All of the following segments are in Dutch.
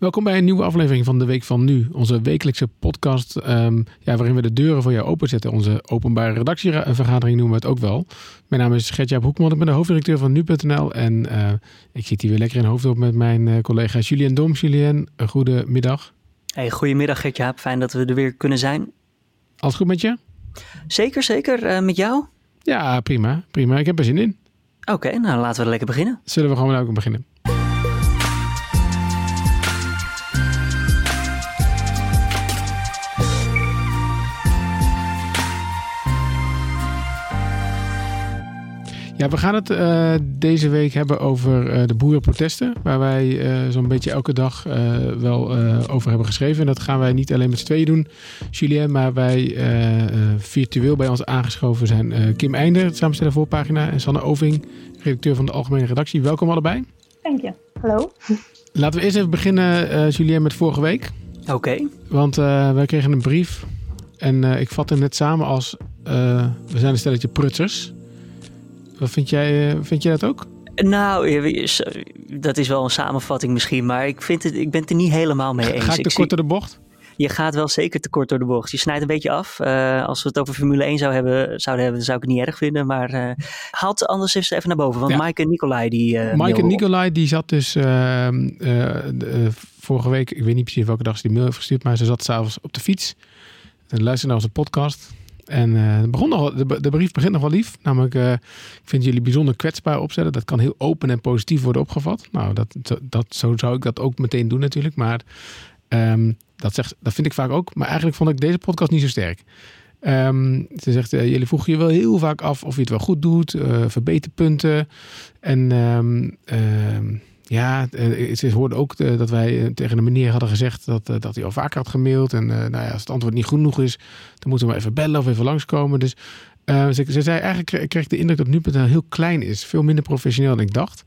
Welkom bij een nieuwe aflevering van de Week van Nu, onze wekelijkse podcast ehm, ja, waarin we de deuren voor jou openzetten. Onze openbare redactievergadering noemen we het ook wel. Mijn naam is Gertjaap Hoekman, ik ben de hoofddirecteur van Nu.nl en uh, ik zit hier weer lekker in hoofdop met mijn uh, collega Julien Dom. Julien, een goede middag. Hey, goedemiddag Gertjaap, fijn dat we er weer kunnen zijn. Alles goed met je? Zeker, zeker. Uh, met jou? Ja, prima, prima. Ik heb er zin in. Oké, okay, nou laten we lekker beginnen. Zullen we gewoon ook beginnen? Ja, we gaan het uh, deze week hebben over uh, de boerenprotesten. Waar wij uh, zo'n beetje elke dag wel over hebben geschreven. En dat gaan wij niet alleen met z'n tweeën doen, Julien. Maar wij virtueel bij ons aangeschoven zijn Kim Einder, samensteller voorpagina. En Sanne Oving, redacteur van de Algemene Redactie. Welkom allebei. Dank je. Hallo. Laten we eerst even beginnen, Julien, met vorige week. Oké. Okay. Want wij kregen een brief. En ik vat hem net samen als... we zijn een stelletje prutsers. Wat vind jij, eh, vind jij dat ook? Nou, dat is wel een samenvatting misschien, maar ik, vind het, ik ben het er niet helemaal mee eens. Ga ik te kort door de bocht? Je gaat wel zeker te kort door de bocht. Je snijdt een beetje af. Uh, als we het over Formule 1 zou hebben, zouden hebben, zou ik het niet erg vinden. Maar uh, haalt anders eens even naar boven. Want ja. Maaike Nicolai die... Uh, Maaike Nicolai die zat dus ehm, vorige week, ik weet niet precies welke dag ze die mail heeft gestuurd, maar ze zat s'avonds op de fiets en luisterde naar onze podcast. En uh, begon nog, de, de, brief begint nog wel lief. Namelijk, uh, ik vind jullie bijzonder kwetsbaar opzetten. Dat kan heel open en positief worden opgevat. Nou, dat, dat, zo zou ik dat ook meteen doen natuurlijk. Maar um, dat, zegt, dat vind ik vaak ook. Maar eigenlijk vond ik deze podcast niet zo sterk. Um, ze zegt, uh, jullie vroegen je wel heel vaak af of je het wel goed doet. verbeterpunten. En um, ja, eh, ze hoorden ook eh, dat wij eh, tegen de meneer hadden gezegd dat, dat hij al vaker had gemaild. En nou ja, als het antwoord niet genoeg is, dan moeten we even bellen of even langskomen. Dus ze, ze, zei eigenlijk, kreeg de indruk dat nu.nl heel klein is. Veel minder professioneel dan ik dacht.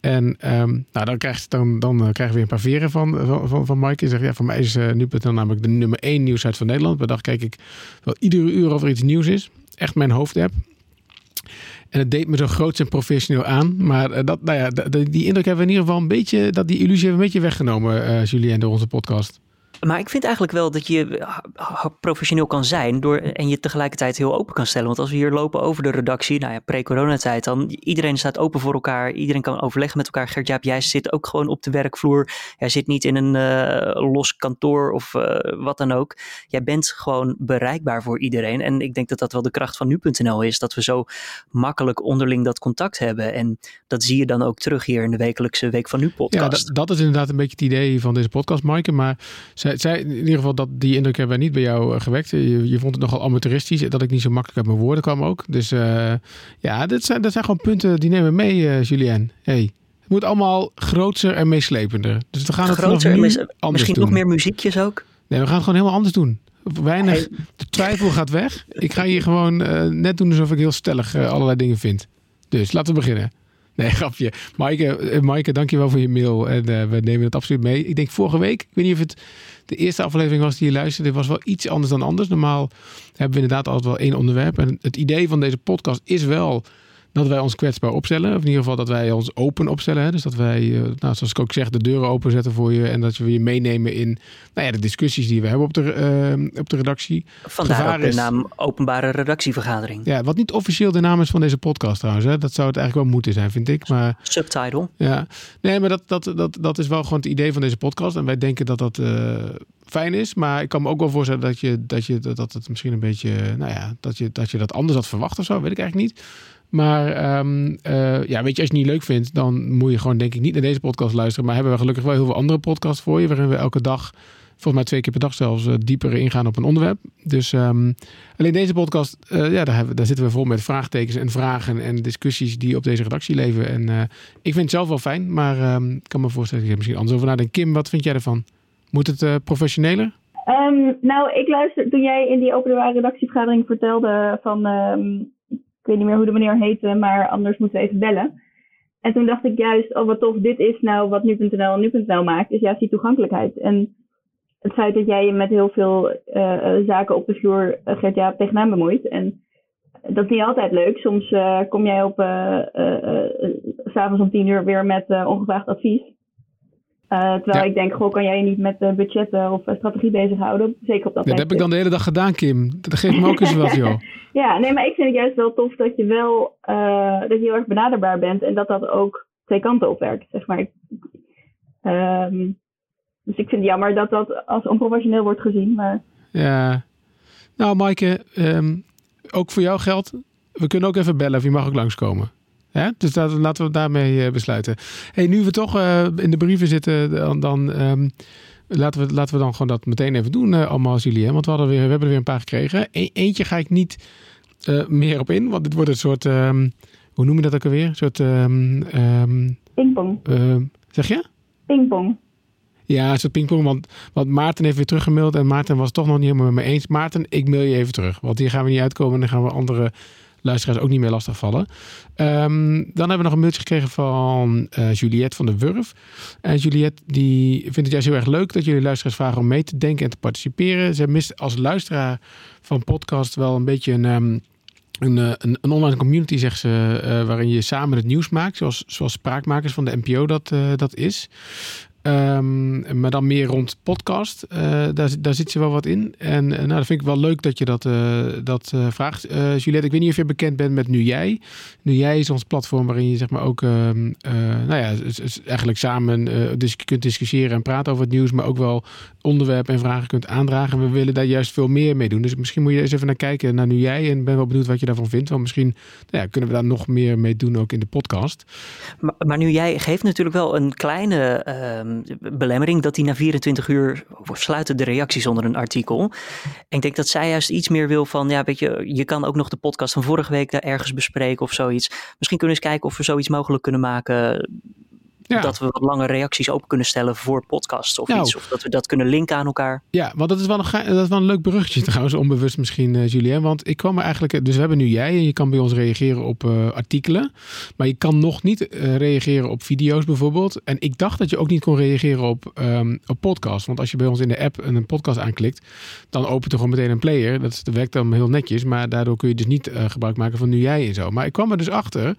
En um, nou, dan, krijgt, dan, dan krijgen we weer een paar veren van, van, van, van Mike. En zegt, ja, voor mij is uh, nu.nl namelijk de nummer één nieuwsite van Nederland. Per dag kijk ik wel iedere uur of er iets nieuws is. Echt mijn hoofdapp. En het deed me zo groot en professioneel aan. Maar uh, dat, nou ja, die indruk hebben we in ieder geval een beetje, dat die illusie hebben een beetje weggenomen, uh, Julien, door onze podcast. Maar ik vind eigenlijk wel dat je eh, professioneel kan zijn door, en je tegelijkertijd heel open kan stellen. Want als we hier lopen over de redactie, nou ja, pre-coronatijd dan, iedereen staat open voor elkaar. Iedereen kan overleggen met elkaar. Gert-Jaap, jij zit ook gewoon op de werkvloer. Jij zit niet in een uh, los kantoor of uh, wat dan ook. Jij bent gewoon bereikbaar voor iedereen. En ik denk dat dat wel de kracht van nu.nl is. Dat we zo makkelijk onderling dat contact hebben. En dat zie je dan ook terug hier in de wekelijkse Week van Nu podcast. Ja, dat is inderdaad een beetje het idee van deze podcast, Maaike. Maar zij, in ieder geval dat die indruk hebben wij niet bij jou uh, gewekt. Je, je, vond het nogal amateuristisch, dat ik niet zo makkelijk uit mijn woorden kwam ook. Dus uh, ja, dat zijn, dat zijn gewoon punten die nemen we mee, uh, Julien. Hey. Het moet allemaal groter en meeslepender. Dus we gaan het groter nu mis, anders Misschien doen. nog meer muziekjes ook? Nee, we gaan het gewoon helemaal anders doen. Weinig, hey. de twijfel gaat weg. Ik ga hier gewoon net doen alsof ik heel stellig allerlei dingen vind. Dus laten we beginnen. Nee, grapje. Maaike, Maaike dankjewel voor je mail. En uh, we nemen het absoluut mee. Ik denk vorige week, ik weet niet of het de eerste aflevering was die je luisterde, was wel iets anders dan anders. Normaal hebben we inderdaad altijd wel één onderwerp. En het idee van deze podcast is wel dat wij ons kwetsbaar opstellen. Of in ieder geval dat wij ons open opstellen. Hè? Dus dat wij, uh, nou, zoals ik ook zeg, de deuren openzetten voor je. En dat we je meenemen in nou ja, de discussies die we hebben op de, uh, op de redactie. Vandaar ook de naam openbare redactievergadering. Ja, wat niet officieel de naam is van deze podcast trouwens. Hè? Dat zou het eigenlijk wel moeten zijn, vind ik. Maar, Subtitle. Ja, nee, maar dat, dat, dat, dat is wel gewoon het idee van deze podcast. En wij denken dat dat... Uh, fijn is. Maar ik kan me ook wel voorstellen dat je dat, je, dat het misschien een beetje, nou ja, dat je, dat je dat anders had verwacht of zo. Weet ik eigenlijk niet. Maar um, uh, ja, weet je, als je het niet leuk vindt, dan moet je gewoon denk ik niet naar deze podcast luisteren. Maar hebben we gelukkig wel heel veel andere podcasts voor je, waarin we elke dag, volgens mij twee keer per dag zelfs, uh, dieper ingaan op een onderwerp. Dus um, alleen deze podcast, uh, ja, daar, hebben, daar zitten we vol met vraagtekens en vragen en discussies die op deze redactie leven. En ik vind het zelf wel fijn, maar um, ik kan me voorstellen dat je misschien anders over nadenkt. Kim, wat vind jij ervan? Moet het professioneler? Nou, ik luister toen jij in die openbare redactievergadering vertelde van ik weet niet meer hoe de meneer heette, maar anders moeten we even bellen. En toen dacht ik juist, oh wat tof, dit is nou wat nu.nl en nu.nl maakt, is juist die toegankelijkheid. En het feit dat jij je met heel veel uh, zaken op de vloer, uh, Gert tegenaan bemoeit. En dat is niet altijd leuk. Soms kom jij op, s'avonds om tien uur weer met ongevraagd advies. Uh, terwijl ik denk, goh, kan jij je niet met uh, budgetten of uh, strategie bezighouden? Zeker op dat ja, Dat heb ik dan de hele dag gedaan, Kim. Dat geeft me ook eens wat, joh. ja, nee, maar ik vind het juist wel tof dat je wel dat je heel erg benaderbaar bent en dat dat ook twee kanten op werkt, zeg maar. Um, dus ik vind het jammer dat dat als onprofessioneel wordt gezien, maar... Ja. Nou, Maaike, um, ook voor jou geldt, we kunnen ook even bellen of je mag ook langskomen. Ja, dus dat, laten we daarmee besluiten. Hey, nu we toch uh, in de brieven zitten, dan, dan um, laten, we, laten we dan gewoon dat meteen even doen, uh, allemaal als jullie. Hè? Want we, hadden weer, we hebben er weer een paar gekregen. E eentje ga ik niet uh, meer op in, want dit wordt een soort, um, hoe noem je dat ook alweer? Een soort... Um, Pingpong. zeg je? Pingpong. Ja, een soort pingpong. Want, want Maarten heeft weer teruggemaild en Maarten was het toch nog niet helemaal met me eens. Maarten, ik mail je even terug. Want hier gaan we niet uitkomen en dan gaan we andere luisteraars ook niet meer lastigvallen. Um, dan hebben we nog een mailtje gekregen van uh, Juliette van de Wurf. En Juliette die vindt het juist heel erg leuk dat jullie luisteraars vragen om mee te denken en te participeren. Ze mist als luisteraar van podcast wel een beetje een... Um, een, een, een, online community, zegt ze, uh, waarin je samen het nieuws maakt, zoals, zoals spraakmakers van de NPO dat, dat is. Um, maar dan meer rond podcast. Uh, daar, daar zit ze wel wat in. En uh, nou, dat vind ik wel leuk dat je dat, uh, dat vraagt. Juliette, ik weet niet of je bekend bent met Nu Jij. Nu Jij is ons platform waarin je zeg maar ook ehm, nou ja, eigenlijk samen dus kunt discussiëren en praten over het nieuws. Maar ook wel onderwerpen en vragen kunt aandragen. We willen daar juist veel meer mee doen. Dus misschien moet je eens even naar kijken naar Nu Jij. En ben wel benieuwd wat je daarvan vindt. Want misschien nou ja, kunnen we daar nog meer mee doen ook in de podcast. Maar, maar Nu Jij geeft natuurlijk wel een kleine... Belemmering dat hij na 24 uur sluiten de reacties onder een artikel. En ik denk dat zij juist iets meer wil van, ja, weet je, je kan ook nog de podcast van vorige week daar ergens bespreken of zoiets. Misschien kunnen we eens kijken of we zoiets mogelijk kunnen maken ja. Dat we wat lange reacties open kunnen stellen voor podcasts of nou, iets. Of dat we dat kunnen linken aan elkaar. Ja, want dat is wel een, dat is wel een leuk bruggetje trouwens, onbewust misschien, uh, Julien. Want ik kwam er eigenlijk... Dus we hebben nu jij en je kan bij ons reageren op uh, artikelen. Maar je kan nog niet uh, reageren op video's bijvoorbeeld. En ik dacht dat je ook niet kon reageren op, um, op podcast. Want als je bij ons in de app een podcast aanklikt, dan opent er gewoon meteen een player. Dat, werkt dan heel netjes. Maar daardoor kun je dus niet gebruik maken van nu jij en zo. Maar ik kwam er dus achter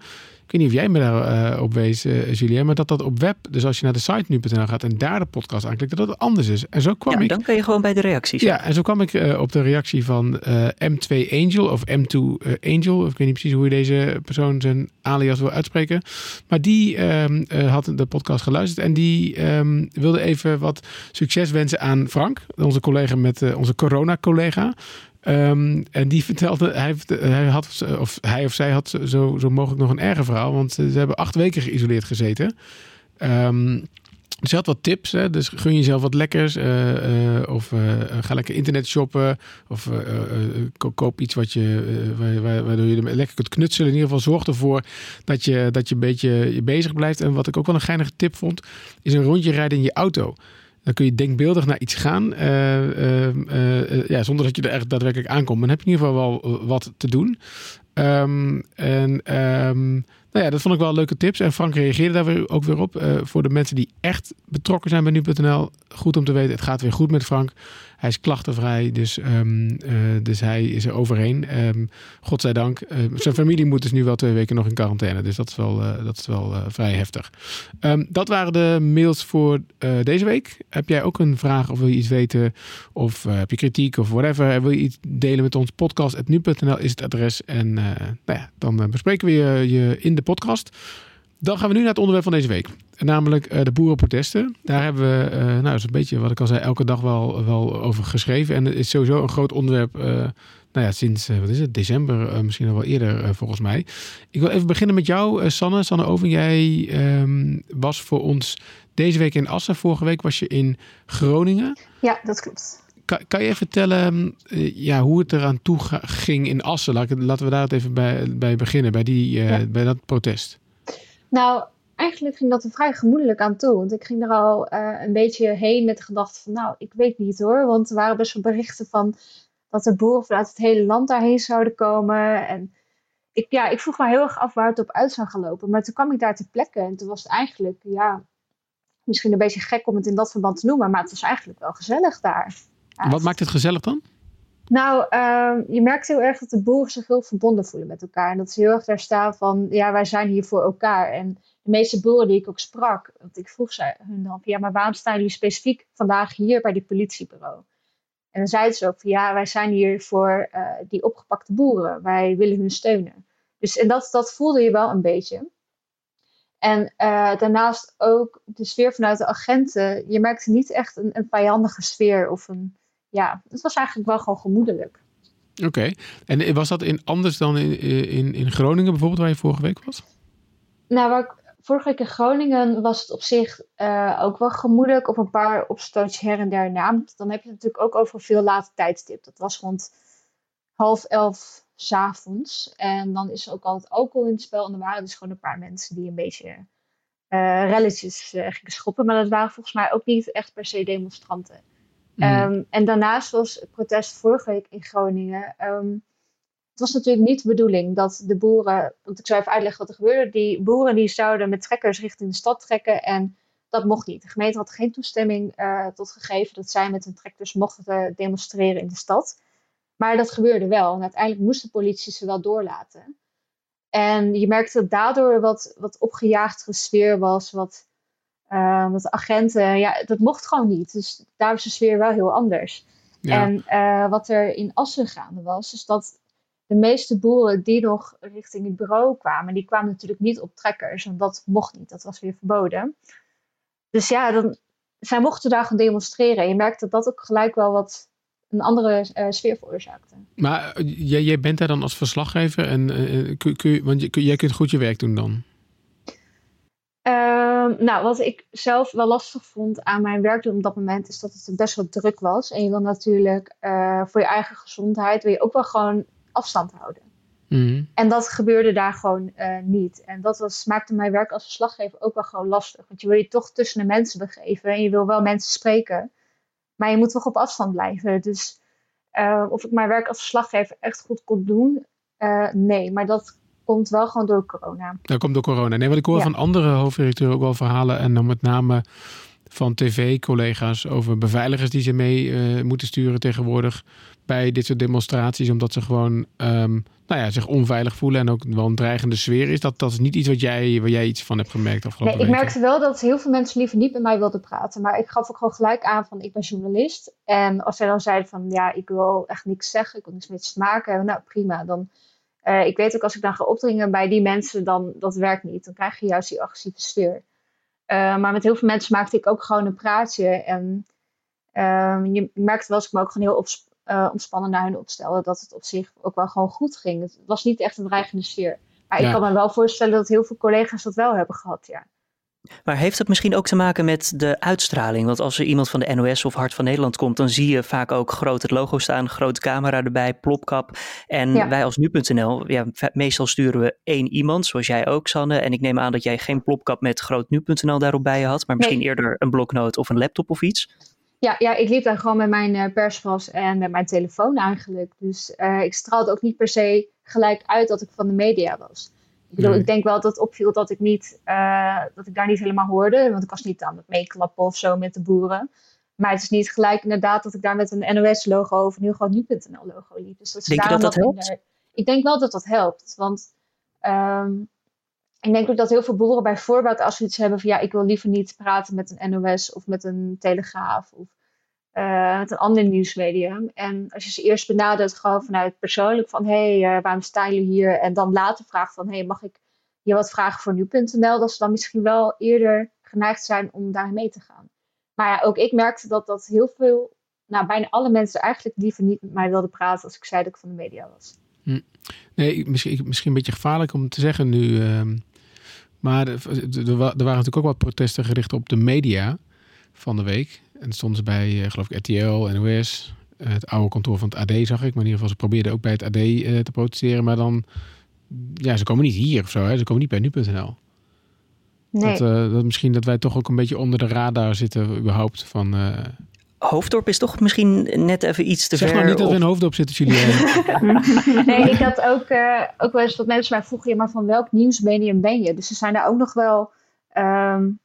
ik weet niet of jij me daarop uh, op wees, uh, Julien, maar dat dat op web, dus als je naar de site nu.nl gaat en daar de podcast aanklikt, dat het anders is. En zo kwam ja, ik. dan kun je gewoon bij de reacties. Ja, en zo kwam ik uh, op de reactie van M2 Angel of M2 Angel. Of ik weet niet precies hoe je deze persoon zijn alias wil uitspreken. Maar die um, had de podcast geluisterd en die um, wilde even wat succes wensen aan Frank, onze collega met onze corona-collega. Um, en die vertelde, hij, hij, had, of hij of zij had zo, zo mogelijk nog een erger verhaal. Want ze hebben acht weken geïsoleerd gezeten. Um, dus had wat tips. Hè? Dus gun jezelf wat lekkers. Uh, uh, of ga lekker internet shoppen. Of koop iets wat je, waardoor je lekker kunt knutselen. In ieder geval zorg ervoor dat je, dat je een beetje bezig blijft. En wat ik ook wel een geinige tip vond, is een rondje rijden in je auto. Dan kun je denkbeeldig naar iets gaan, uh, uh, ja, zonder dat je er echt daadwerkelijk aankomt. Dan heb je in ieder geval wel wat te doen. Um, en um, nou ja, dat vond ik wel leuke tips. En Frank reageerde daar weer, ook weer op. voor de mensen die echt betrokken zijn bij nu.nl, goed om te weten, het gaat weer goed met Frank. Hij is klachtenvrij, dus, um, uh, dus hij is er overheen. Um, godzijdank. Uh, zijn familie moet dus nu wel twee weken nog in quarantaine. Dus dat is wel, uh, dat is wel vrij heftig. Dat waren de mails voor deze week. Heb jij ook een vraag of wil je iets weten? Of heb je kritiek of whatever? Wil je iets delen met ons? Podcast.nu.nl is het adres. En nou ja, dan bespreken we je, je in de podcast. Dan gaan we nu naar het onderwerp van deze week. Namelijk uh, de boerenprotesten. Daar hebben we, uh, nou, dat is een beetje wat ik al zei, elke dag wel, wel over geschreven. En het is sowieso een groot onderwerp. Uh, nou ja, sinds, wat is het, december, misschien al wel eerder volgens mij. Ik wil even beginnen met jou, Sanne. Sanne Over, jij um, was voor ons deze week in Assen. Vorige week was je in Groningen. Ja, dat klopt. Kan, kan je even vertellen ja, hoe het eraan toe ging in Assen? Laten we daar even bij, bij beginnen, bij, die, ja. bij dat protest. Nou, eigenlijk ging dat er vrij gemoedelijk aan toe. Want ik ging er al uh, een beetje heen met de gedachte van, nou, ik weet niet hoor. Want er waren best wel berichten van dat de boeren vanuit het hele land daarheen zouden komen. En ik, ja, ik vroeg me heel erg af waar het op uit zou gaan lopen. Maar toen kwam ik daar ter plekke en toen was het eigenlijk, ja, misschien een beetje gek om het in dat verband te noemen. Maar het was eigenlijk wel gezellig daar. Wat maakt het gezellig dan? Nou, uh, je merkt heel erg dat de boeren zich heel verbonden voelen met elkaar. En dat ze heel erg daar staan van, ja, wij zijn hier voor elkaar. En de meeste boeren die ik ook sprak, want ik vroeg ze hun dan, ja, maar waarom staan jullie specifiek vandaag hier bij die politiebureau? En dan zeiden ze ook van, ja, wij zijn hier voor uh, die opgepakte boeren. Wij willen hun steunen. Dus en dat, dat voelde je wel een beetje. En uh, daarnaast ook de sfeer vanuit de agenten. Je merkte niet echt een, een vijandige sfeer of een, ja, het was eigenlijk wel gewoon gemoedelijk. Oké, en was dat in, anders dan in, in, in Groningen bijvoorbeeld, waar je vorige week was? Nou, waar ik, vorige week in Groningen was het op zich uh, ook wel gemoedelijk. Of een paar opstootjes her en der na. Dan heb je het natuurlijk ook over een veel later tijdstip. Dat was rond half elf s'avonds. En dan is er ook altijd alcohol in het spel. En er waren dus gewoon een paar mensen die een beetje uh, relletjes uh, gingen schoppen. Maar dat waren volgens mij ook niet echt per se demonstranten. Mm. Um, en daarnaast was het protest vorige week in Groningen. Um, het was natuurlijk niet de bedoeling dat de boeren, want ik zou even uitleggen wat er gebeurde. Die boeren die zouden met trekkers richting de stad trekken en dat mocht niet. De gemeente had geen toestemming uh, tot gegeven dat zij met hun trekkers mochten demonstreren in de stad. Maar dat gebeurde wel en uiteindelijk moest de politie ze wel doorlaten. En je merkte dat daardoor wat, wat opgejaagdere sfeer was, wat, uh, wat agenten, ja, dat mocht gewoon niet. Dus daar was de sfeer wel heel anders. Ja. En uh, wat er in Assen gaande was, is dat de meeste boeren die nog richting het bureau kwamen, die kwamen natuurlijk niet op trekkers. Want dat mocht niet, dat was weer verboden. Dus ja, dan, zij mochten daar gaan demonstreren. En je merkt dat dat ook gelijk wel wat een andere uh, sfeer veroorzaakte. Maar uh, jij, jij, bent daar dan als verslaggever en kun, kun, want je, kun, jij kunt goed je werk doen dan? Ehm, nou, wat ik zelf wel lastig vond aan mijn werk doen op dat moment is dat het best wel druk was. En je wil natuurlijk voor je eigen gezondheid wil je ook wel gewoon afstand houden. Mm. En dat gebeurde daar gewoon uh, niet. En dat was, maakte mijn werk als verslaggever ook wel gewoon lastig. Want je wil je toch tussen de mensen begeven en je wil wel mensen spreken. Maar je moet toch op afstand blijven. Dus uh, of ik mijn werk als verslaggever echt goed kon doen, nee. Maar dat komt wel gewoon door corona. Dat komt door corona. Nee, wat ik hoor ja. van andere hoofdredacteuren ook wel verhalen. En dan met name van tv-collega's over beveiligers die ze mee uh, moeten sturen tegenwoordig bij dit soort demonstraties, omdat ze gewoon um, nou ja, zich onveilig voelen en ook wel een dreigende sfeer is. Dat, dat is niet iets wat jij, waar jij iets van hebt gemerkt afgelopen Nee, ik merkte wel dat heel veel mensen liever niet met mij wilden praten. Maar ik gaf ook gewoon gelijk aan van ik ben journalist. En als zij dan zeiden van ja, ik wil echt niks zeggen, ik wil niks met maken. Nou prima, dan... Uh, ik weet ook als ik dan ga opdringen bij die mensen, dan dat werkt niet. Dan krijg je juist die agressieve sfeer. Uh, maar met heel veel mensen maakte ik ook gewoon een praatje. En uh, je merkte wel als ik me ook gewoon heel uh, ontspannen naar hun opstelde, dat het op zich ook wel gewoon goed ging. Het was niet echt een dreigende sfeer. Maar ja. ik kan me wel voorstellen dat heel veel collega's dat wel hebben gehad, ja. Maar heeft het misschien ook te maken met de uitstraling? Want als er iemand van de NOS of Hart van Nederland komt, dan zie je vaak ook groot het logo staan, grote camera erbij, plopkap. En ja. wij als nu.nl, ja, meestal sturen we één iemand, zoals jij ook, Sanne. En ik neem aan dat jij geen plopkap met groot nu.nl daarop bij je had, maar misschien nee. eerder een bloknoot of een laptop of iets. Ja, ja, ik liep daar gewoon met mijn uh, perspas en met mijn telefoon eigenlijk. Dus uh, ik straalde ook niet per se gelijk uit dat ik van de media was. Ik bedoel, nee. ik denk wel dat het opviel dat ik, niet, uh, dat ik daar niet helemaal hoorde. Want ik was niet aan het meeklappen of zo met de boeren. Maar het is niet gelijk inderdaad dat ik daar met een NOS-logo of een heel groot nu.nl-logo liep. Dus dat denk je dat dat helpt? Minder... Ik denk wel dat dat helpt. Want um, ik denk ook dat heel veel boeren bij voorbaat als ze iets hebben van ja, ik wil liever niet praten met een NOS of met een Telegraaf of uh, met een ander nieuwsmedium. En als je ze eerst benadert gewoon vanuit persoonlijk van hé, hey, uh, waarom staan jullie hier? En dan later vraagt van hé, hey, mag ik je wat vragen voor nu.nl? Dat ze dan misschien wel eerder geneigd zijn om daar mee te gaan. Maar ja, ook ik merkte dat dat heel veel, nou bijna alle mensen eigenlijk liever niet met mij wilden praten als ik zei dat ik van de media was. Hm. Nee, misschien, misschien een beetje gevaarlijk om te zeggen nu. Uh, maar er, er waren natuurlijk ook wat protesten gericht op de media van de week. En stonden ze bij, uh, geloof ik, RTL, NOS, uh, het oude kantoor van het AD zag ik. Maar in ieder geval, ze probeerden ook bij het AD uh, te protesteren. Maar dan, ja, ze komen niet hier of zo. Hè? Ze komen niet bij nu.nl. Nee. Dat, dat, misschien dat wij toch ook een beetje onder de radar zitten überhaupt van... Hoofddorp is toch misschien net even iets te zeg ver. Zeg nou niet dat of... we in Hoofddorp zitten, Julia. nee, ik had ook, uh, ook wel eens dat mensen mij vroegen, ja, maar van welk nieuwsmedium ben je? Dus ze zijn daar ook nog wel, um,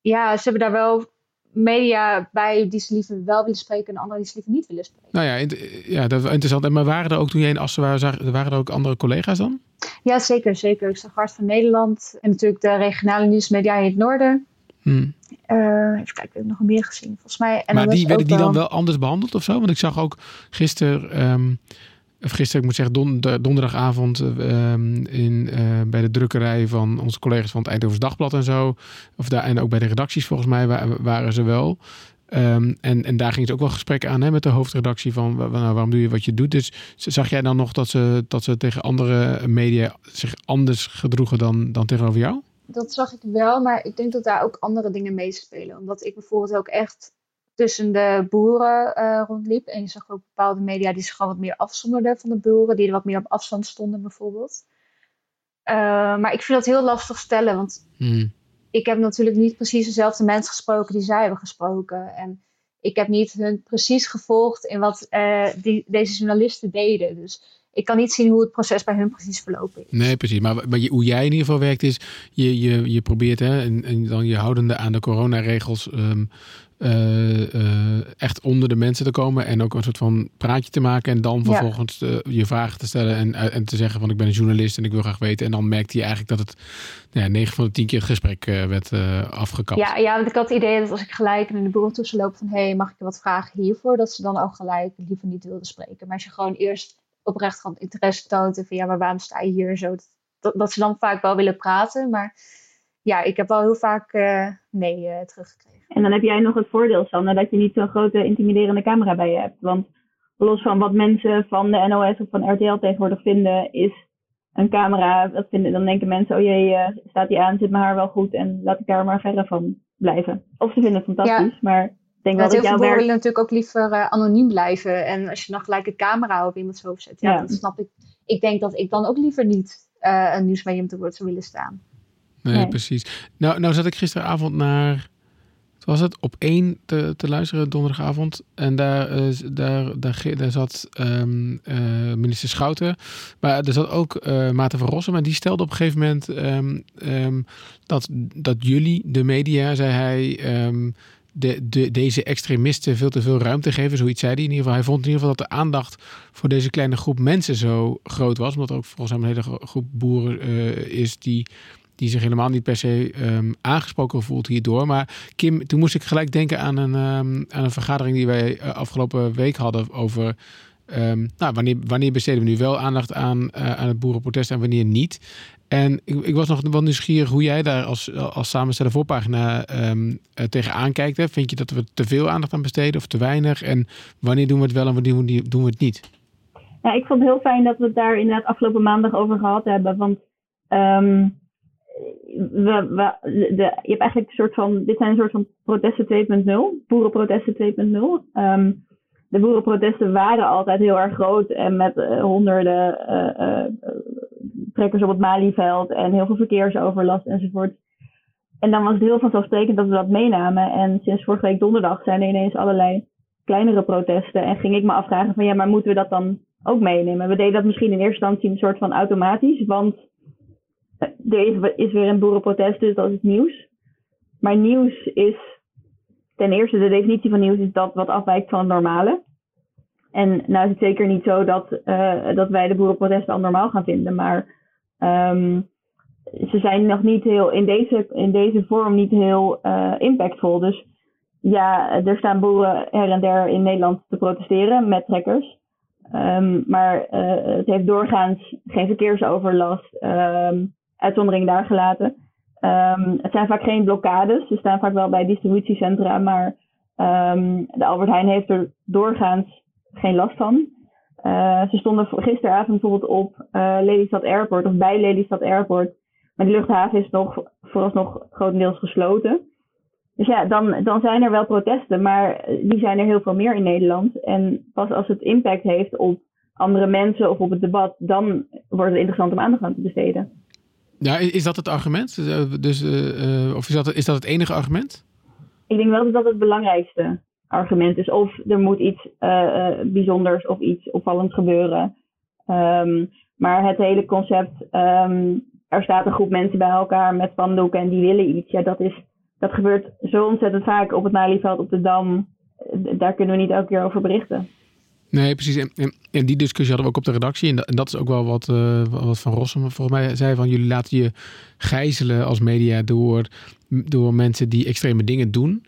ja, ze hebben daar wel media bij die ze liever wel willen spreken en anderen die ze liever niet willen spreken. Nou ja, ja dat is interessant. Maar waren er ook toen jij in Assen was, waren er ook andere collega's dan? Ja, zeker, zeker. Ik zag Hart van Nederland en natuurlijk de regionale nieuwsmedia in het noorden. Hmm. Uh, even kijken, heb ik nog meer gezien? Volgens mij. En maar die werden die dan wel anders behandeld of zo? Want ik zag ook gisteren, um, of gisteren, ik moet zeggen, donderdagavond um, in, uh, bij de drukkerij van onze collega's van het Eindhoven Dagblad en zo. Of daar, en ook bij de redacties volgens mij waren ze wel. Um, en, en daar ging het ook wel gesprek aan hè, met de hoofdredactie van nou, waarom doe je wat je doet. Dus zag jij dan nog dat ze, dat ze tegen andere media zich anders gedroegen dan, dan tegenover jou? dat zag ik wel, maar ik denk dat daar ook andere dingen meespelen. Omdat ik bijvoorbeeld ook echt tussen de boeren uh, rondliep. En je zag ook bepaalde media die zich gewoon wat meer afzonderden van de boeren. Die er wat meer op afstand stonden bijvoorbeeld. Uh, maar ik vind dat heel lastig stellen. Want hmm. ik heb natuurlijk niet precies dezelfde mensen gesproken die zij hebben gesproken. En ik heb niet hun precies gevolgd in wat uh, die, deze journalisten deden. Dus ik kan niet zien hoe het proces bij hun precies verlopen is. Nee, precies. Maar, maar hoe jij in ieder geval werkt is, je, je, je probeert hè, en, en dan je houdende aan de coronaregels um, uh, echt onder de mensen te komen en ook een soort van praatje te maken en dan vervolgens uh, je vragen te stellen en, en te zeggen van ik ben een journalist en ik wil graag weten. En dan merkte je eigenlijk dat het nou ja, 9 van de 10 keer het gesprek werd afgekapt. Ja, ja, want ik had het idee dat als ik gelijk in de bureau tussen loop van hé, hey, mag ik je wat vragen hiervoor? Dat ze dan ook gelijk liever niet wilden spreken. Maar als je gewoon eerst oprecht gewoon interesse toont. van ja, maar waarom sta je hier zo? Dat, dat, ze dan vaak wel willen praten. Maar ja, ik heb wel heel vaak nee teruggekregen. En dan heb jij nog het voordeel, Sanne, dat je niet zo'n grote intimiderende camera bij je hebt. Want los van wat mensen van de NOS of van RTL tegenwoordig vinden, is een camera, dat vinden, dan denken mensen, oh jee, uh, staat die aan, zit mijn haar wel goed en laat ik daar maar verre van blijven. Of ze vinden het fantastisch, maar denk wel dat jouw werk... willen natuurlijk ook liever uh, anoniem blijven. En als je dan gelijk een camera op iemands hoofd zet, ja, ja. dan snap ik. Ik denk dat ik dan ook liever niet uh, een nieuwsmedium te woord zou willen staan. Nee, nee, precies. Nou, nou zat ik gisteravond naar was het op één te, te luisteren donderdagavond. En daar, uh, daar, daar, daar zat um, uh, minister Schouten. Maar er zat ook uh, Maarten van Rossum. Maar die stelde op een gegeven moment um, um, dat, dat jullie, de media, zei hij de, de, deze extremisten veel te veel ruimte geven. Zoiets zei hij in ieder geval. Hij vond in ieder geval dat de aandacht voor deze kleine groep mensen zo groot was. Omdat er ook volgens hem een hele groep boeren is die, die zich helemaal niet per se um, aangesproken voelt hierdoor. Maar Kim, toen moest ik gelijk denken aan een, um, aan een vergadering die wij uh, afgelopen week hadden over Um, nou, wanneer, wanneer besteden we nu wel aandacht aan, uh, aan het boerenprotest en wanneer niet? En ik, ik, was nog wel nieuwsgierig hoe jij daar als, als samensteller voorpagina um, tegenaan kijkt. Vind je dat we te veel aandacht aan besteden of te weinig? En wanneer doen we het wel en wanneer doen we het niet? Ja, ik vond het heel fijn dat we het daar inderdaad afgelopen maandag over gehad hebben. Want de, je hebt eigenlijk een soort van, dit zijn een soort van protesten 2.0, boerenprotesten 2.0. Um, de boerenprotesten waren altijd heel erg groot en met uh, honderden uh, uh, trekkers op het Malieveld en heel veel verkeersoverlast enzovoort. En dan was het heel vanzelfsprekend dat we dat meenamen. En sinds vorige week donderdag zijn er ineens allerlei kleinere protesten. En ging ik me afvragen van ja, maar moeten we dat dan ook meenemen? We deden dat misschien in eerste instantie een soort van automatisch, want er is, weer een boerenprotest, dus dat is nieuws. Maar nieuws is ten eerste, de definitie van nieuws is dat wat afwijkt van het normale. En nou is het zeker niet zo dat, uh, dat wij de boerenprotesten al normaal gaan vinden, maar um, ze zijn nog niet heel in deze, in deze vorm niet heel uh, impactvol. Dus ja, er staan boeren her en der in Nederland te protesteren met trekkers. Um, maar het heeft doorgaans geen verkeersoverlast, um, uitzondering daar gelaten. Um, het zijn vaak geen blokkades. Ze staan vaak wel bij distributiecentra, maar um, de Albert Heijn heeft er doorgaans geen last van. Uh, ze stonden gisteravond bijvoorbeeld op uh, Lelystad Airport of bij Lelystad Airport. Maar die luchthaven is nog vooralsnog grotendeels gesloten. Dus ja, dan, dan zijn er wel protesten, maar die zijn er heel veel meer in Nederland. En pas als het impact heeft op andere mensen of op het debat, dan wordt het interessant om aandacht aan te besteden. Ja, is dat het argument? Dus, eh, dus uh, of is dat, is dat het enige argument? Ik denk wel dat dat het belangrijkste argument is. Of er moet iets bijzonders of iets opvallends gebeuren. Um, maar het hele concept, um, er staat een groep mensen bij elkaar met spandoeken en die willen iets. Ja, dat is, dat gebeurt zo ontzettend vaak op het Malieveld, op de Dam. Daar kunnen we niet elke keer over berichten. Nee, precies. En, en, die discussie hadden we ook op de redactie. En, dat, is ook wel wat, uh, wat Van Rossum volgens mij zei. Van jullie laten je gijzelen als media door, door mensen die extreme dingen doen.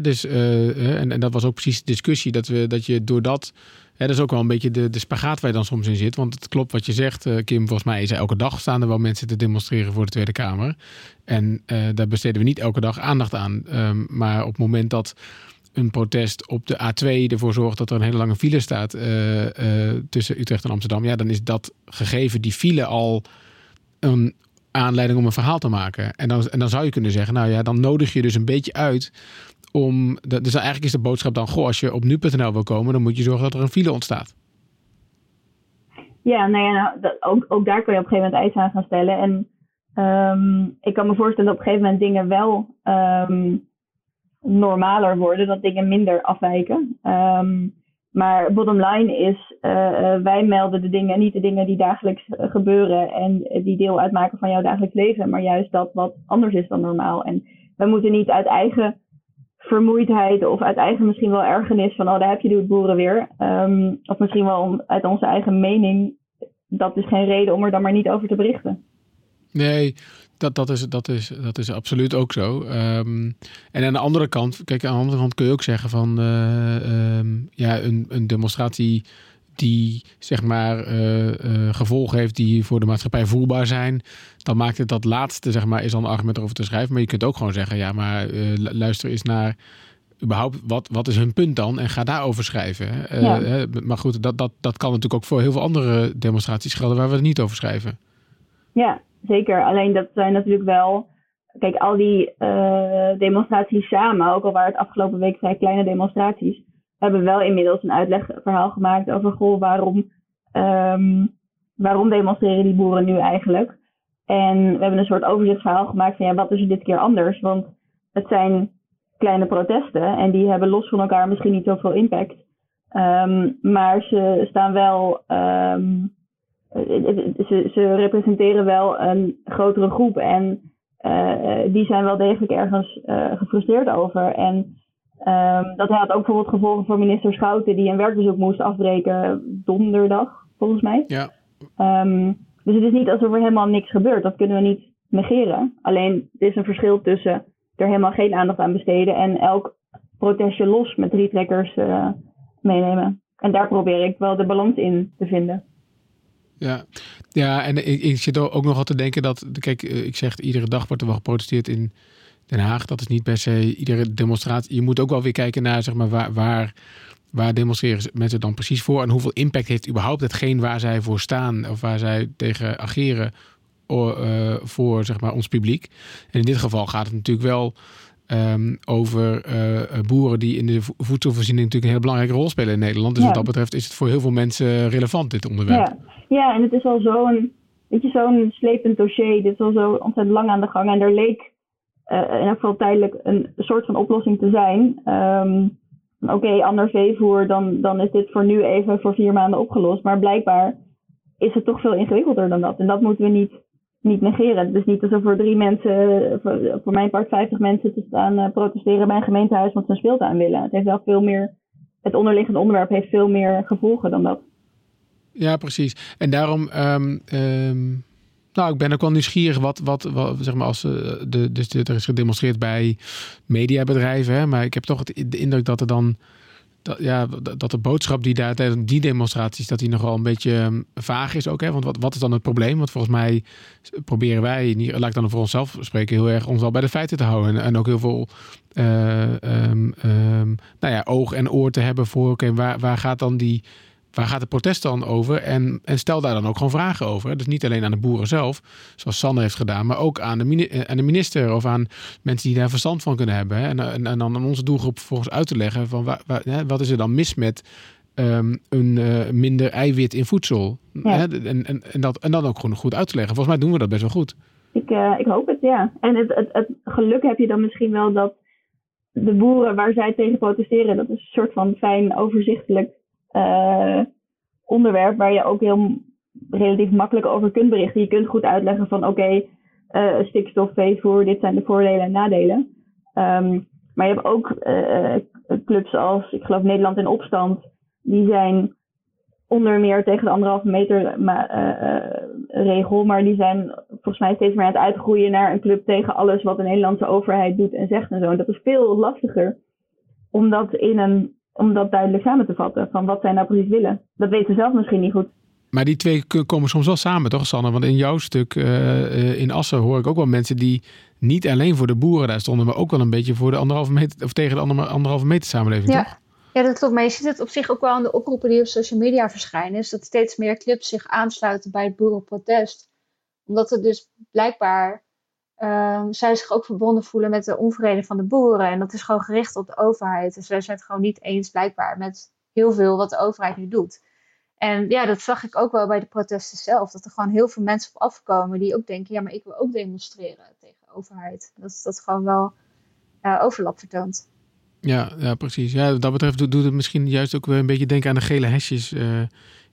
dus, uh, en, en dat was ook precies de discussie. Dat, we, dat je door dat... dat is ook wel een beetje de, de spagaat waar je dan soms in zit. Want het klopt wat je zegt, Kim. Volgens mij is er elke dag staan er wel mensen te demonstreren voor de Tweede Kamer. En daar besteden we niet elke dag aandacht aan. Um, maar op het moment dat een protest op de A2 ervoor zorgt dat er een hele lange file staat uh, uh, tussen Utrecht en Amsterdam, ja, dan is dat gegeven die file al een aanleiding om een verhaal te maken. En dan, en dan zou je kunnen zeggen, nou ja, dan nodig je dus een beetje uit om. Dus eigenlijk is de boodschap dan: goh, als je op nu.nl wil komen, dan moet je zorgen dat er een file ontstaat. Ja, nou ja, nou, dat, ook, ook daar kun je op een gegeven moment eisen aan gaan stellen. En um, ik kan me voorstellen dat op een gegeven moment dingen wel um, normaler worden, dat dingen minder afwijken. Um, maar bottom line is, uh, wij melden de dingen, niet de dingen die dagelijks uh, gebeuren en die deel uitmaken van jouw dagelijks leven, maar juist dat wat anders is dan normaal. En we moeten niet uit eigen vermoeidheid of uit eigen misschien wel ergernis van, oh daar heb je de boeren weer. Um, of misschien wel uit onze eigen mening. Dat is geen reden om er dan maar niet over te berichten. Nee, dat, dat, is, dat, is, dat is absoluut ook zo. Um, en aan de andere kant, kijk, aan de andere kant kun je ook zeggen van uh, um, ja, een, een demonstratie die zeg maar uh, uh, gevolgen heeft die voor de maatschappij voelbaar zijn, dan maakt het dat laatste, zeg maar, is dan een argument over te schrijven. Maar je kunt ook gewoon zeggen, ja, maar luister eens naar überhaupt, wat, wat is hun punt dan? En ga daarover schrijven. Ja. maar goed, dat, dat, dat kan natuurlijk ook voor heel veel andere demonstraties gelden waar we het niet over schrijven. Ja, zeker. Alleen dat zijn natuurlijk wel. Kijk, al die uh, demonstraties samen, ook al waren het afgelopen week vrij kleine demonstraties, hebben wel inmiddels een uitlegverhaal gemaakt over goh, waarom, um, waarom demonstreren die boeren nu eigenlijk. En we hebben een soort overzichtsverhaal gemaakt van ja, wat is er dit keer anders? Want het zijn kleine protesten en die hebben los van elkaar misschien niet zoveel impact. Um, maar ze staan wel um, ze, ze representeren wel een grotere groep en uh, die zijn wel degelijk ergens uh, gefrustreerd over. En um, dat had ook bijvoorbeeld gevolgen voor minister Schouten, die een werkbezoek moest afbreken donderdag, volgens mij. Ja. Um, dus het is niet alsof er helemaal niks gebeurt. Dat kunnen we niet negeren. Alleen er is een verschil tussen er helemaal geen aandacht aan besteden en elk protestje los met drie trekkers uh, meenemen. En daar probeer ik wel de balans in te vinden. Ja, ja en ik, ik zit ook nog al te denken dat, kijk, eh, ik zeg iedere dag wordt er wel geprotesteerd in Den Haag. Dat is niet per se iedere demonstratie. Je moet ook wel weer kijken naar, zeg maar, waar, waar, waar demonstreren mensen dan precies voor en hoeveel impact heeft überhaupt hetgeen waar zij voor staan of waar zij tegen ageren uh, voor, zeg maar, ons publiek. En in dit geval gaat het natuurlijk wel Um, over uh, boeren die in de voedselvoorziening natuurlijk een heel belangrijke rol spelen in Nederland. Dus wat dat betreft is het voor heel veel mensen relevant, dit onderwerp. Ja, ja en het is al zo'n, weet je, zo'n slepend dossier. Dit is al zo ontzettend lang aan de gang. En er leek uh, in elk geval tijdelijk een soort van oplossing te zijn. Um, Oké, ander veevoer, dan, dan is dit voor nu even voor vier maanden opgelost. Maar blijkbaar is het toch veel ingewikkelder dan dat. En dat moeten we niet niet negeren. Is niet alsof er drie mensen, voor, voor mijn part 50 mensen te staan uh, protesteren bij een gemeentehuis want ze een speeltuin willen. Het heeft wel veel meer, het onderliggende onderwerp heeft veel meer gevolgen dan dat. Ja, precies. En daarom, um, um, nou, ik ben ook wel nieuwsgierig wat, wat, zeg maar, als uh, de, dus er is gedemonstreerd bij mediabedrijven, hè, maar ik heb toch het, de indruk dat er dan dat, ja, dat de boodschap die daar tijdens die demonstraties, dat die nogal een beetje ehm, vaag is ook. Hè? Want wat, wat is dan het probleem? Want volgens mij proberen wij, laat ik dan voor onszelf spreken, heel erg ons al bij de feiten te houden. En, en ook heel veel um, nou ja, oog en oor te hebben voor, oké, waar, waar gaat dan die waar gaat de protest dan over? En, en stel daar dan ook gewoon vragen over. Dus niet alleen aan de boeren zelf, zoals Sanne heeft gedaan, maar ook aan de, aan de minister of aan mensen die daar verstand van kunnen hebben. En, en, en dan aan onze doelgroep volgens uit te leggen van waar, waar, wat is er dan mis met um, een uh, minder eiwit in voedsel. Ja. Hè? En, en, en, dat, en dan ook gewoon goed uit te leggen. Volgens mij doen we dat best wel goed. Ik, uh, ik hoop het, ja. En het, het, het geluk heb je dan misschien wel dat de boeren waar zij tegen protesteren, dat is een soort van fijn overzichtelijk uh, onderwerp waar je ook heel relatief makkelijk over kunt berichten. Je kunt goed uitleggen van oké, okay, uh, stikstof, veevoer, dit zijn de voordelen en nadelen. Ehm, maar je hebt ook uh, clubs als, ik geloof Nederland in Opstand, die zijn onder meer tegen de anderhalve meter regel, maar die zijn volgens mij steeds meer aan het uitgroeien naar een club tegen alles wat de Nederlandse overheid doet en zegt en zo. En dat is veel lastiger om dat, in een, om dat duidelijk samen te vatten, van wat zij nou precies willen. Dat weten ze zelf misschien niet goed. Maar die twee komen soms wel samen, toch, Sanne? Want in jouw stuk uh, in Assen hoor ik ook wel mensen die niet alleen voor de boeren daar stonden, maar ook wel een beetje voor de anderhalve meter of tegen de anderhalve meter samenleving. Ja. Toch? Ja, dat klopt. Maar je ziet het op zich ook wel aan de oproepen die op social media verschijnen. Is dat steeds meer clubs zich aansluiten bij het boerenprotest. Omdat het dus blijkbaar um, zij zich ook verbonden voelen met de onvrede van de boeren. En dat is gewoon gericht op de overheid. Dus zij zijn het gewoon niet eens blijkbaar met heel veel wat de overheid nu doet. En ja, dat zag ik ook wel bij de protesten zelf. Dat er gewoon heel veel mensen op afkomen die ook denken: ja, maar ik wil ook demonstreren tegen de overheid. Dat dat gewoon wel uh, overlap vertoont. Ja, ja, precies. Ja, wat dat betreft doet, het misschien juist ook weer een beetje denken aan de gele hesjes uh,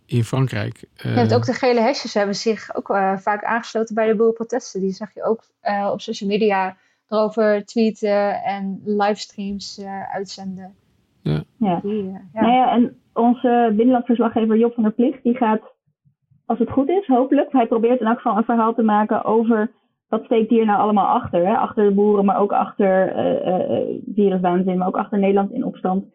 in Frankrijk. Uh, ja, ook de gele hesjes hebben zich ook vaak aangesloten bij de boerenprotesten. Die zag je ook op social media erover tweeten en livestreams uitzenden. Ja. Ja. Die, ja. Nou ja, en onze binnenlandverslaggever Job van der Plicht, die gaat, als het goed is, hopelijk, hij probeert in elk geval een verhaal te maken over wat steekt hier nou allemaal achter. Hè? Achter de boeren, maar ook achter uh, uh, viruswaanzin, maar ook achter Nederland in opstand.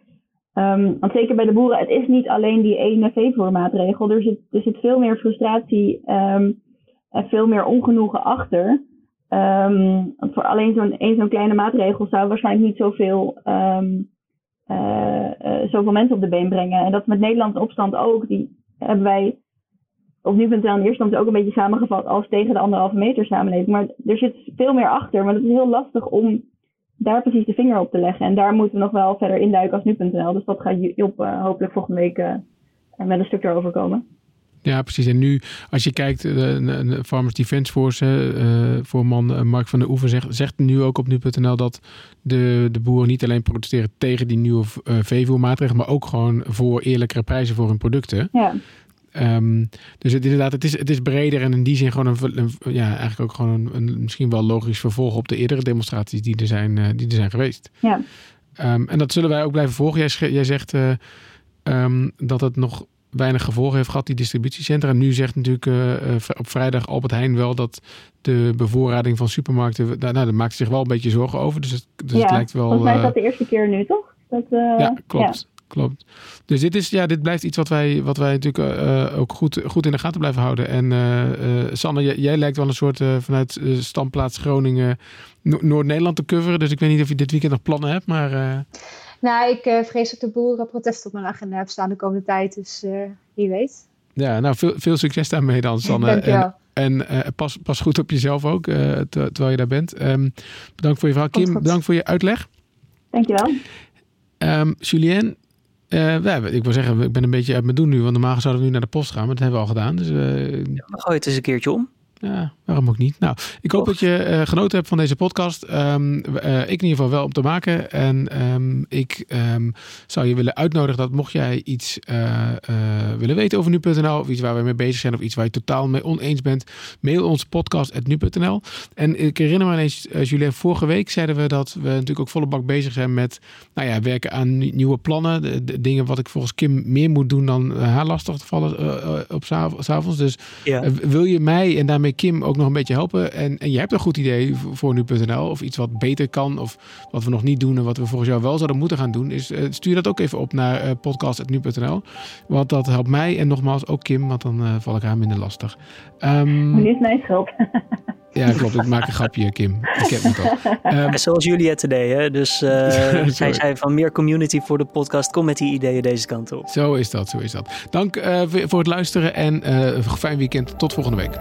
Um, want zeker bij de boeren, het is niet alleen die ene veevoermaatregel. Er zit, er zit veel meer frustratie um, en veel meer ongenoegen achter. Um, voor alleen zo'n kleine maatregel zou waarschijnlijk niet zoveel uh, uh, zoveel mensen op de been brengen. En dat met Nederland in opstand ook. Die hebben wij op nu.nl in eerste ook een beetje samengevat als tegen de anderhalve meter samenleving. Maar er zit veel meer achter. Maar het is heel lastig om daar precies de vinger op te leggen. En daar moeten we nog wel verder induiken als nu.nl. Dus dat gaat Job uh, hopelijk volgende week met een stuk erover komen. Ja, precies. En nu, als je kijkt, de, de Farmers Defence Force, uh, voorman uh, Mark van der Oever zegt, zegt nu ook op nu.nl dat de, de boeren niet alleen protesteren tegen die nieuwe uh, veevoermaatregelen, maar ook gewoon voor eerlijkere prijzen voor hun producten. Ja. Um, dus het, inderdaad, het is, het is breder en in die zin gewoon een, een ja, eigenlijk ook gewoon een, een, misschien wel logisch vervolg op de eerdere demonstraties die er zijn, die er zijn geweest. Ja. Um, en dat zullen wij ook blijven volgen. Jij, jij zegt um, dat het nog weinig gevolgen heeft gehad, die distributiecentra. En nu zegt natuurlijk uh, op vrijdag Albert Heijn wel dat de bevoorrading van supermarkten, nou, daar maakt zich wel een beetje zorgen over. Dus het, dus ja, het lijkt wel. Volgens mij is dat de eerste keer nu, toch? Dat, ja, klopt. Ja. Klopt. Dus dit, is, ja, dit blijft iets wat wij, wat wij natuurlijk uh, ook goed, goed in de gaten blijven houden. En Sanne, jij, jij, lijkt wel een soort vanuit standplaats Groningen Noord-Nederland te coveren. Dus ik weet niet of je dit weekend nog plannen hebt, maar... Nou, ik vrees dat de boerenprotest op mijn agenda heb staan de komende tijd. Dus wie weet. Ja, nou veel, veel succes daarmee dan, Sanne. Dankjewel. En, en pas, pas goed op jezelf ook, terwijl je daar bent. Um, bedankt voor je verhaal. Kim, bedankt voor je uitleg. Dankjewel. Um, Julien, uh, ik wil zeggen, ik ben een beetje uit mijn doen nu. Want normaal zouden we nu naar de post gaan, maar dat hebben we al gedaan. Dus, uh, ja, het eens een keertje om. Ja, waarom ook niet? Nou, ik hoop dat je uh, genoten hebt van deze podcast. Um, uh, ik in ieder geval wel om te maken. En um, ik um, zou je willen uitnodigen dat mocht jij iets uh, willen weten over nu.nl of iets waar we mee bezig zijn of iets waar je totaal mee oneens bent, mail ons podcast.nu.nl. En ik herinner me ineens, Julien, vorige week zeiden we dat we natuurlijk ook volle bak bezig zijn met nou ja, werken aan nieuwe plannen. De, de dingen wat ik volgens Kim meer moet doen dan haar lastig te vallen op s'avonds. Dus ja. wil je mij en daarmee Kim ook nog een beetje helpen. En, en je hebt een goed idee voor nu.nl of iets wat beter kan of wat we nog niet doen en wat we volgens jou wel zouden moeten gaan doen, is uh, stuur dat ook even op naar uh, podcast.nu.nl. Want dat helpt mij en nogmaals ook Kim, want dan uh, val ik haar minder lastig. Um, is mijn schuld. Ja, klopt. Ik maak een grapje, Kim. Ik heb het al. Um, Zoals Julia today, hè? Dus uh, zij zei van meer community voor de podcast. Kom met die ideeën deze kant op. Zo is dat, zo is dat. Dank uh, voor het luisteren en uh, fijn weekend. Tot volgende week.